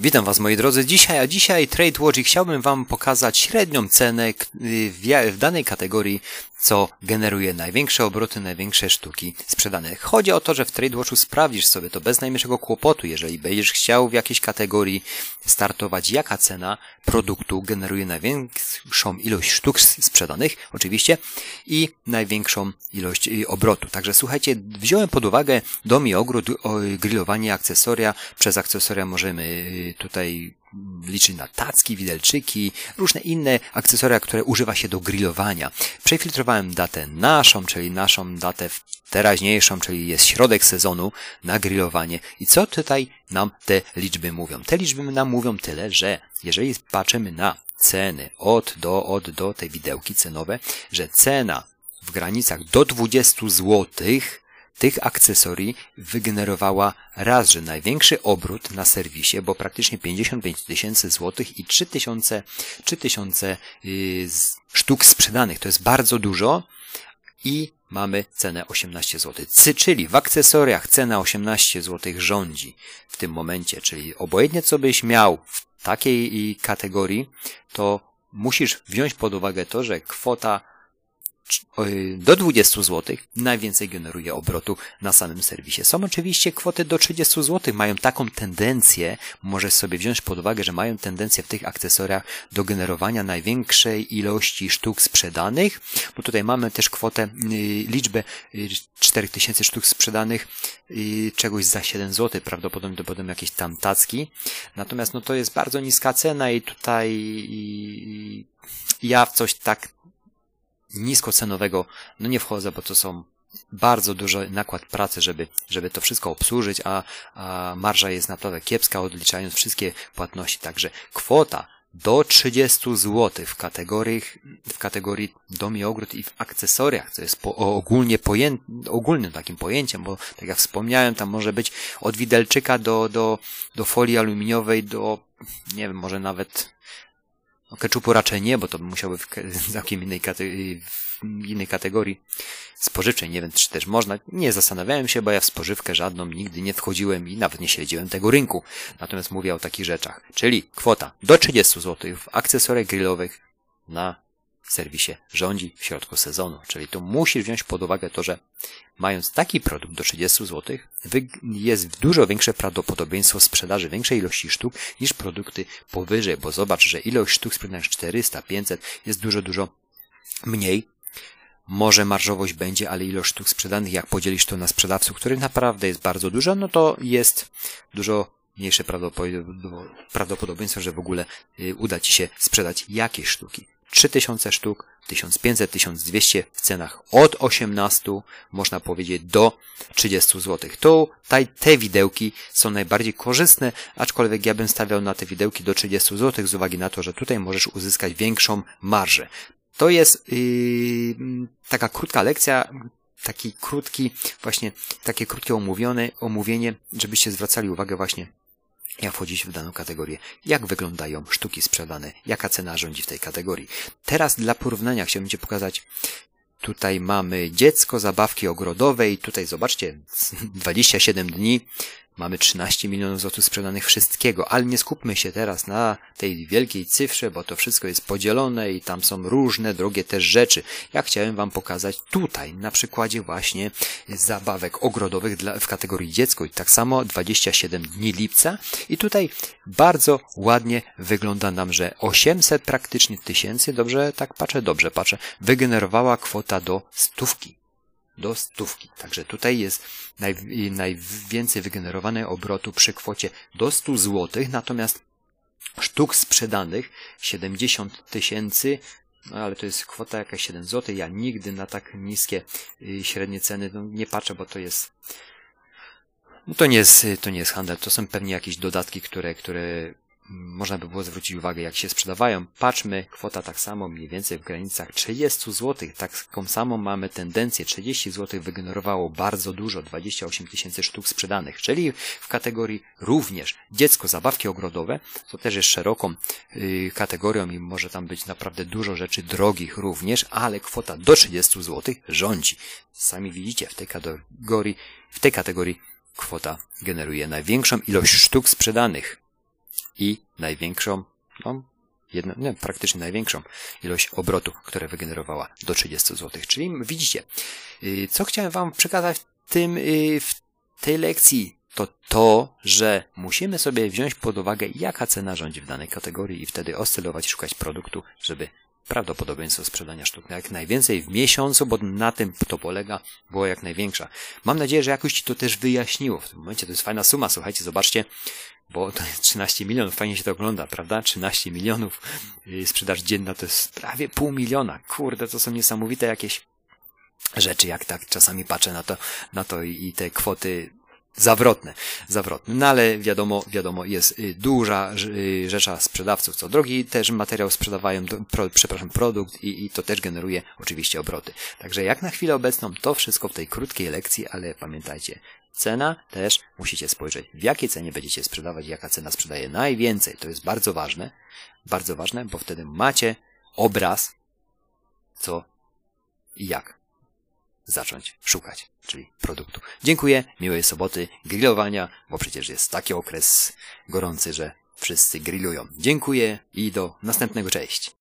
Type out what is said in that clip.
Witam Was moi drodzy dzisiaj, a dzisiaj Trade Watch i chciałbym Wam pokazać średnią cenę w danej kategorii, co generuje największe obroty, największe sztuki sprzedane. Chodzi o to, że w Trade Watchu sprawdzisz sobie to bez najmniejszego kłopotu, jeżeli będziesz chciał w jakiejś kategorii startować, jaka cena produktu generuje największą ilość sztuk sprzedanych, oczywiście, i największą ilość y, obrotu. Także słuchajcie, wziąłem pod uwagę dom i ogród, grillowanie akcesoria. Przez akcesoria możemy y, tutaj liczyć na tacki, widelczyki, różne inne akcesoria, które używa się do grillowania. Przefiltrowałem datę naszą, czyli naszą datę teraźniejszą, czyli jest środek sezonu na grillowanie. I co tutaj nam te liczby mówią? Te liczby nam mówią tyle, że jeżeli patrzymy na ceny od do, od do, te widełki cenowe, że cena w granicach do 20 złotych tych akcesorii wygenerowała raz, że największy obrót na serwisie, bo praktycznie 55 tysięcy złotych i 3000, 3000 yy, sztuk sprzedanych. To jest bardzo dużo i mamy cenę 18 zł. Czyli w akcesoriach cena 18 zł rządzi w tym momencie, czyli obojętnie co byś miał w takiej kategorii, to musisz wziąć pod uwagę to, że kwota do 20 zł najwięcej generuje obrotu na samym serwisie. Są oczywiście kwoty do 30 zł, mają taką tendencję, możesz sobie wziąć pod uwagę, że mają tendencję w tych akcesoriach do generowania największej ilości sztuk sprzedanych, bo tutaj mamy też kwotę, y, liczbę 4000 y, sztuk sprzedanych, y, czegoś za 7 zł, prawdopodobnie to będą jakieś tam tacki. Natomiast no to jest bardzo niska cena i tutaj ja w coś tak niskocenowego, no nie wchodzę, bo to są bardzo duży nakład pracy, żeby, żeby to wszystko obsłużyć, a, a marża jest naprawdę kiepska, odliczając wszystkie płatności. Także kwota do 30 zł w kategorii, w kategorii dom i ogród i w akcesoriach, co jest po, ogólnie pojęt, ogólnym takim pojęciem, bo tak jak wspomniałem, tam może być od widelczyka do, do, do folii aluminiowej, do, nie wiem, może nawet no, keczupu raczej nie, bo to by musiały w całkiem innej, kategorii, w innej kategorii spożywczej. Nie wiem, czy też można. Nie zastanawiałem się, bo ja w spożywkę żadną nigdy nie wchodziłem i nawet nie śledziłem tego rynku. Natomiast mówię o takich rzeczach. Czyli kwota do 30 zł w akcesoriach grillowych na serwisie rządzi w środku sezonu. Czyli tu musisz wziąć pod uwagę to, że mając taki produkt do 30 zł, jest dużo większe prawdopodobieństwo sprzedaży większej ilości sztuk niż produkty powyżej, bo zobacz, że ilość sztuk sprzedanych 400, 500 jest dużo, dużo mniej. Może marżowość będzie, ale ilość sztuk sprzedanych, jak podzielisz to na sprzedawców, który naprawdę jest bardzo dużo, no to jest dużo mniejsze prawdopodobieństwo, że w ogóle y, uda Ci się sprzedać jakieś sztuki. 3000 sztuk, 1500, 1200 w cenach od 18, można powiedzieć, do 30 zł. Tu te widełki są najbardziej korzystne, aczkolwiek ja bym stawiał na te widełki do 30 zł z uwagi na to, że tutaj możesz uzyskać większą marżę. To jest yy, taka krótka lekcja, taki krótki, właśnie takie krótkie omówione, omówienie, żebyście zwracali uwagę właśnie jak wchodzić w daną kategorię, jak wyglądają sztuki sprzedane, jaka cena rządzi w tej kategorii. Teraz dla porównania chciałbym Ci pokazać, tutaj mamy dziecko, zabawki ogrodowe i tutaj zobaczcie, 27 dni Mamy 13 milionów złotych sprzedanych wszystkiego, ale nie skupmy się teraz na tej wielkiej cyfrze, bo to wszystko jest podzielone i tam są różne drogie też rzeczy. Ja chciałem Wam pokazać tutaj, na przykładzie właśnie zabawek ogrodowych dla, w kategorii dziecko i tak samo 27 dni lipca. I tutaj bardzo ładnie wygląda nam, że 800 praktycznie tysięcy, dobrze? Tak patrzę, dobrze patrzę, wygenerowała kwota do stówki do stówki. Także tutaj jest naj, najwięcej wygenerowane obrotu przy kwocie do 100 zł, natomiast sztuk sprzedanych 70 tysięcy, no ale to jest kwota jakaś 7 zł. Ja nigdy na tak niskie y, średnie ceny no, nie patrzę, bo to jest no to nie jest, to nie jest handel, to są pewnie jakieś dodatki, które, które można by było zwrócić uwagę, jak się sprzedawają. Patrzmy, kwota tak samo, mniej więcej w granicach 30 zł. Taką samą mamy tendencję. 30 zł wygenerowało bardzo dużo, 28 tysięcy sztuk sprzedanych, czyli w kategorii również dziecko, zabawki ogrodowe, to też jest szeroką yy, kategorią i może tam być naprawdę dużo rzeczy drogich również, ale kwota do 30 zł rządzi. Sami widzicie, w tej kategorii, w tej kategorii kwota generuje największą ilość sztuk sprzedanych. I największą, no, jedno, nie, praktycznie największą ilość obrotu, które wygenerowała do 30 zł. Czyli widzicie, y, co chciałem Wam przekazać w tym, y, w tej lekcji, to to, że musimy sobie wziąć pod uwagę, jaka cena rządzi w danej kategorii i wtedy oscylować szukać produktu, żeby prawdopodobieństwo sprzedania sztuk jak najwięcej w miesiącu, bo na tym to polega, było jak największa. Mam nadzieję, że jakoś Ci to też wyjaśniło. W tym momencie to jest fajna suma, słuchajcie, zobaczcie, bo to jest 13 milionów, fajnie się to ogląda, prawda? 13 milionów y, sprzedaż dzienna to jest prawie pół miliona. Kurde, to są niesamowite jakieś rzeczy, jak tak czasami patrzę na to, na to i te kwoty zawrotne, zawrotne. No ale wiadomo, wiadomo, jest y, duża y, rzesza sprzedawców, co drogi też materiał sprzedawają, pro, przepraszam, produkt i, i to też generuje oczywiście obroty. Także jak na chwilę obecną to wszystko w tej krótkiej lekcji, ale pamiętajcie, cena też musicie spojrzeć, w jakiej cenie będziecie sprzedawać, jaka cena sprzedaje najwięcej. To jest bardzo ważne, bardzo ważne, bo wtedy macie obraz, co i jak zacząć szukać, czyli produktu. Dziękuję, miłej soboty, grillowania, bo przecież jest taki okres gorący, że wszyscy grillują. Dziękuję i do następnego, cześć.